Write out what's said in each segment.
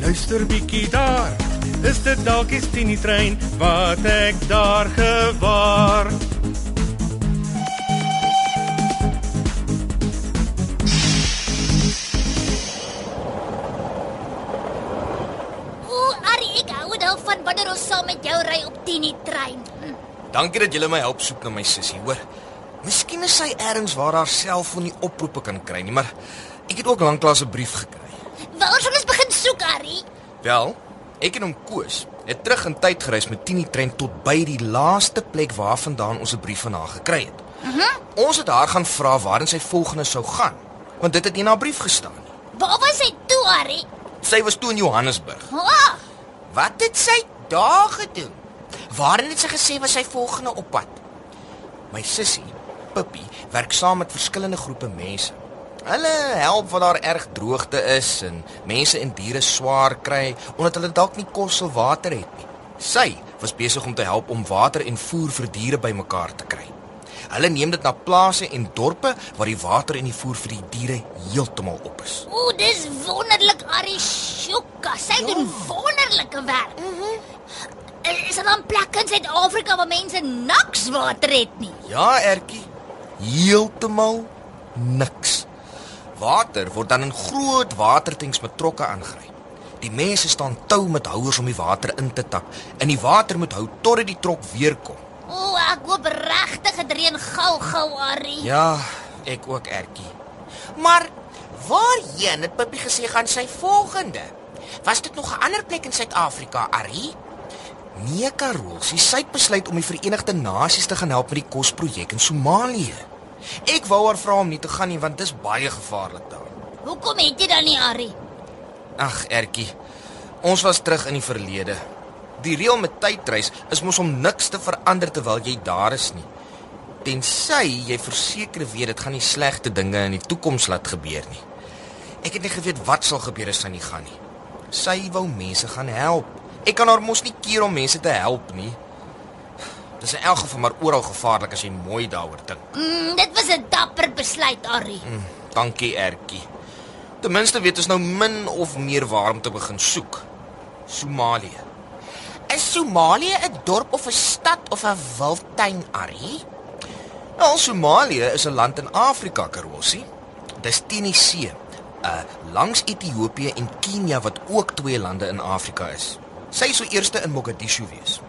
luister bietjie daar. Is dit dalk die Tini trein wat ek daar gewaar? Ooh, Ari, ek hou nou van wanneer ons saam met jou ry op Tini trein. Hm. Dankie dat julle my help soek na my sussie, hoor. Miskien is sy ergens waar haar selfoon nie oproepe kan kry nie, maar ek het ook lanklaas 'n brief gekry. Begin soek, Ari? Wel, ek en hom Koos het terug in tyd gereis met Tini trein tot by die laaste plek waarvandaan ons 'n brief van haar gekry het. Mhm. Uh -huh. Ons het haar gaan vra waarheen sy volgende sou gaan, want dit het nie in haar brief gestaan nie. Waar was hy toe, Ari? Sy was toe in Johannesburg. Oh, Wat het sy daar gedoen? Waarin het sy gesê was sy volgende op pad? My sussie, Pippi, werk saam met verskillende groepe mense. Hulle help waar daar erg droogte is en mense en diere swaar kry omdat hulle dalk nie kos of water het nie. Sy was besig om te help om water en voer vir diere bymekaar te kry. Hulle neem dit na plase en dorpe waar die water en die voer vir die diere heeltemal op is. ooh, dis wonderlik, Ari Sjoka. Sy doen wonderlike werk. Mhm. Is er dan plekke in Suid-Afrika waar mense niks water het nie? Ja, Ertjie. Heeltemal niks. Water word dan in groot watertanks met trokke aangery. Die mense staan tou met houers om die water in te tap en die water moet hou totdat die trok weer kom. Ooh, ek hoop regtig dit reën gou-gou, Ari. Ja, ek ook Ertjie. Maar waarheen het Pippi gesê gaan sy volgende? Was dit nog 'n ander plek in Suid-Afrika, Ari? Nee, Karol, sy het besluit om die Verenigde Nasies te gaan help met die kosprojek in Somalië. Ek wou haar vra om nie te gaan nie want dit is baie gevaarlik daar. Hoekom het jy dan nie, Ari? Ag, Ertjie. Ons was terug in die verlede. Die reël met tydreis is mos om niks te verander terwyl jy daar is nie. Tensy jy verseker weet dit gaan nie slegte dinge in die toekoms laat gebeur nie. Ek het nie geweet wat sal gebeur as sy nie gaan nie. Sy wou mense gaan help. Ek kan haar mos nie keer om mense te help nie. Dis in elk geval maar oral gevaarlik as jy mooi daaroor dink. Mm, dit was 'n dapper besluit, Ari. Hm, dankie, Ertjie. Ten minste weet ons nou min of meer waar om te begin soek. Somalië. Is Somalië 'n dorp of 'n stad of 'n wildtuin, Ari? Nou, Somalië is 'n land in Afrika, Karossie. Dis teen die see, uh langs Ethiopië en Kenia wat ook twee lande in Afrika is. Sy sou eers in Mogadishu wees.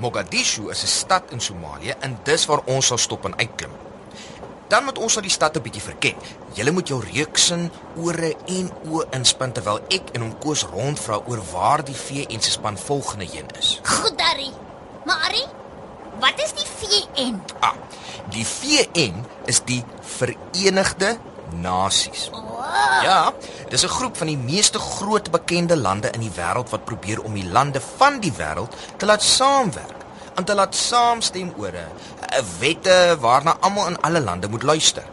Mogadishu is 'n stad in Somalië en dis waar ons sal stop en uitklim. Dan moet ons al die stad 'n bietjie verken. Jy moet jou reuksin, ore en oë inspan terwyl ek en hom Koos rondvra oor waar die vee en sy span volgende heen is. Goed, Ari. Maar Ari, wat is die VN? Ah, die VN is die Verenigde Nasies. Oh, Ja, dis 'n groep van die meeste groot bekende lande in die wêreld wat probeer om die lande van die wêreld te laat saamwerk en te laat saamstem oor 'n 'n wette waarna almal in alle lande moet luister.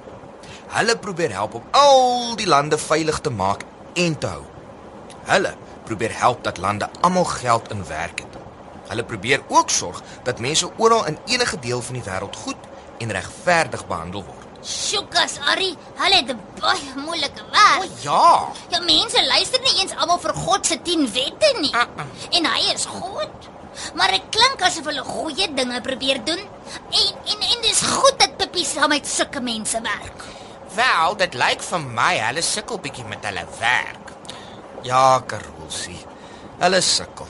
Hulle probeer help om al die lande veilig te maak en te hou. Hulle probeer help dat lande almal geld in werk het. Hulle probeer ook sorg dat mense oral in enige deel van die wêreld goed en regverdig behandel word. Sjokas, Ari, hulle het 'n baie moeilike werk. O ja. Ja, mense luister nie eens almal vir God se 10 wette nie. Uh-uh. En hy is God. Maar dit klink asof hulle goeie dinge probeer doen. En en en dis goed dat Pippi saam met sulke mense werk. Wel, dit lyk vir my hulle sukkel bietjie met hulle werk. Ja, Karolsie. Hulle sukkel.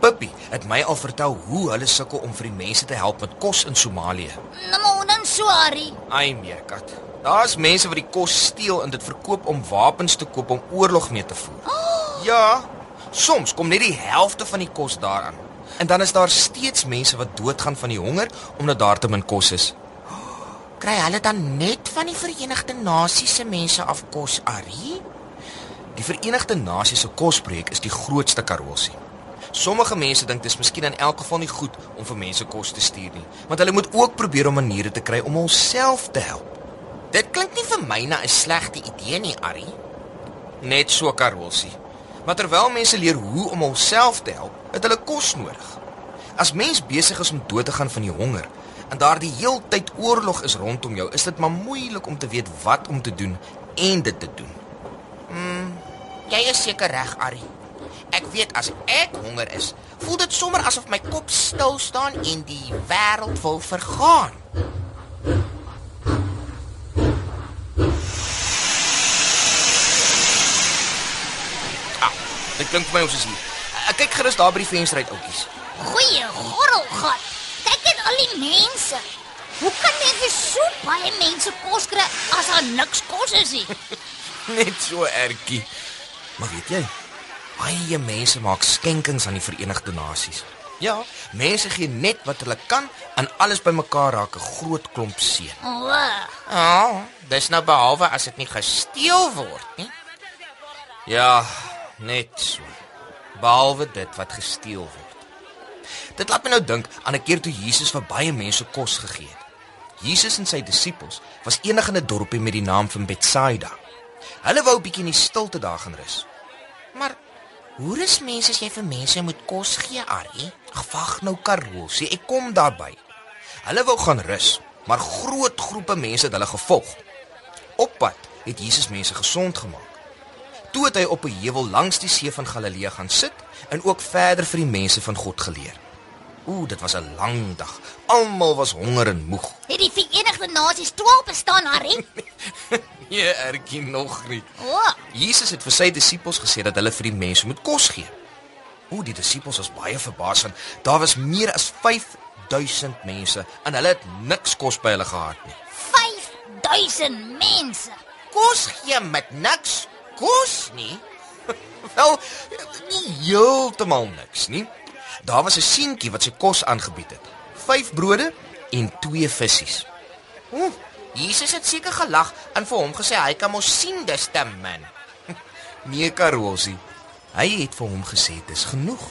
Pippi het my al vertel hoe hulle sukkel om vir die mense te help met kos in Somalië. Nou maar dan so, Ari? Ai meerkat. Daar's mense wat die kos steel en dit verkoop om wapens te koop om oorlog mee te voer. Ja, soms kom net die helfte van die kos daaraan. En dan is daar steeds mense wat doodgaan van die honger omdat daar te min kos is. Kry hulle dan net van die Verenigde Nasies se mense af kos, Ari? Die Verenigde Nasies se kosprojek is die grootste karossie. Sommige mense dink dis miskien in elk geval nie goed om vir mense kos te stuur nie, want hulle moet ook probeer om maniere te kry om onsself te help. Dit klink nie vir my na 'n slegte idee nie, Ari. Net so karossie. Maar terwyl mense leer hoe om onsself te help, het hulle kos nodig. As mens besig is om dood te gaan van die honger en daar die heeltyd oorlog is rondom jou, is dit maar moeilik om te weet wat om te doen en dit te doen. Jy is seker reg, Ari. Ek weet as ek honger is, voel dit sommer asof my kop stil staan en die wêreld wil vergaan. Ah, dit klink vir my ons is hier. Ek kyk gerus daar by die venster uit, oudjies. Goeie gorrelgat. Kyk net al die mense. Hoe kan jy vir so baie mense kos kry as daar niks kos is nie? Net so ertjie. Maar weet jy, baie mense maak skenkings aan die Verenigde Nasies. Ja, mense gee net wat hulle kan en alles bymekaar raak 'n groot klomp seën. O, Ja, oh, dis nou behalwe as dit nie gesteel word nie. Ja, net so. Behalwe dit wat gesteel word. Dit laat my nou dink aan 'n keer toe Jesus vir baie mense kos gegee het. Jesus en sy disippels was eendag in 'n dorpie met die naam van Betsaida. Hulle wou 'n bietjie in die stilte daar gaan rus. Maar hoe is mense as jy vir mense moet kos gee, Ari? Ag wag nou Karol, sê ek kom daarby. Hulle wou gaan rus, maar groot groepe mense het hulle gevolg. Op pad het Jesus mense gesond gemaak. Toe het hy op 'n heuwel langs die see van Galilea gaan sit en ook verder vir die mense van God geleer. Ooh, dit was 'n lang dag. Almal was honger en moeg. het die Verenigde Nasies 12 bestaan, Ari? Nee, ertjie nog nie. O, Jesus het vir sy disippels gesê dat hulle vir die mense moet kos gee. O, die disippels was baie verbaas want daar was meer as 5000 mense en hulle het niks kos by hulle gehad nie. 5000 mense. Kos gee met niks kos nie. Wel, nie heeltemal niks nie. Daar was 'n seentjie wat sy kos aangebied het. 5 brode en 2 visse. Ooh, Jesus het seker gelag en vir hom gesê hy kan mos sien dis te min. Nee, Karosie. Hy het vir hom gesê dis genoeg,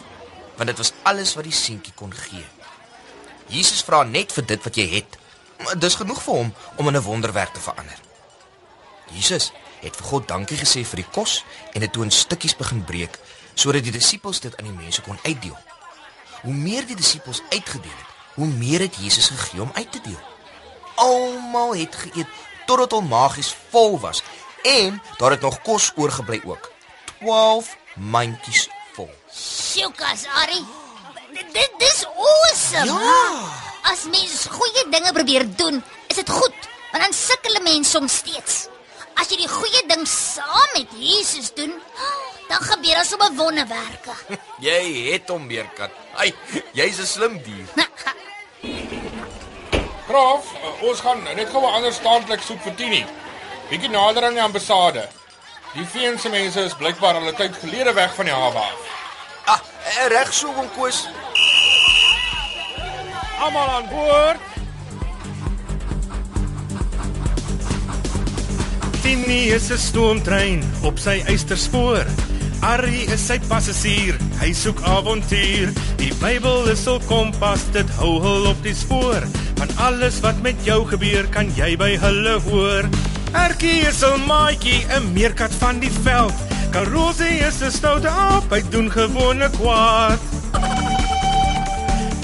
want dit was alles wat die seentjie kon gee. Jesus vra net vir dit wat jy het. Maar dis genoeg vir hom om in 'n wonderwerk te verander. Jesus het vir God dankie gesê vir die kos en dit toe in stukkies begin breek sodat die disippels dit aan die mense kon uitdeel. Hoe meer die disippels uitgedeel het, hoe meer het Jesus gegee om uit te deel. Almal het geëet totdat hul maagies vol was en daar het nog kos oorgebly ook. 12 mandjies vol. Sjoekas, Ari. Dit- dis awesome. Ja. As mens goeie dinge probeer doen, is dit goed, want dan sukkel 'n mens soms steeds. As jy die goeie ding saam met Jesus doen, dan gebeur daar sommer wonderwerke. Jy het hom meerkat. Ai, jy's 'n slim dier. Graaf, uh, ons gaan net gou 'n ander staanplek soek vir Tini. Bietjie nader aan die ambassade. Die Veense mense is blykbaar al 'n tyd gelede weg van die hawe af. Ah, eh, reg so om koes. Almal aan boord. Tini is 'n stoomtrein op sy eysterspoor. Arrie is sy passasier, hy soek avontuur. Die Bybel is hul kompas, dit hou hul op die spoor. Van alles wat met jou gebeur, kan jy by hulle hoor. Erkie is 'n maatjie, 'n meerkat van die veld. Karosie is 'n stoute aap, hy doen gewone kwaad.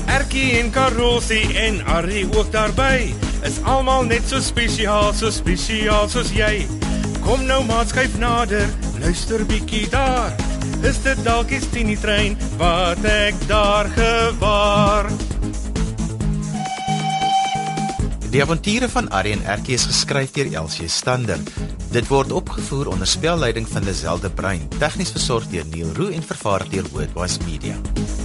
Erkie en Karosie en Arrie ook daarby. Is almal net so spesiaal, so spesiaal soos jy. Kom nou maat skuif nader, luister bietjie daar. Is dit dalk die Tini trein wat ek daar gewaar? Die avonture van Arrie en Erkie is geskryf deur Elsie Stander. Dit word opgevoer onder spelleiding van Lazelle de Bruin, tegnies versorg deur Neil Roo en vervaar deur Worldwide Media.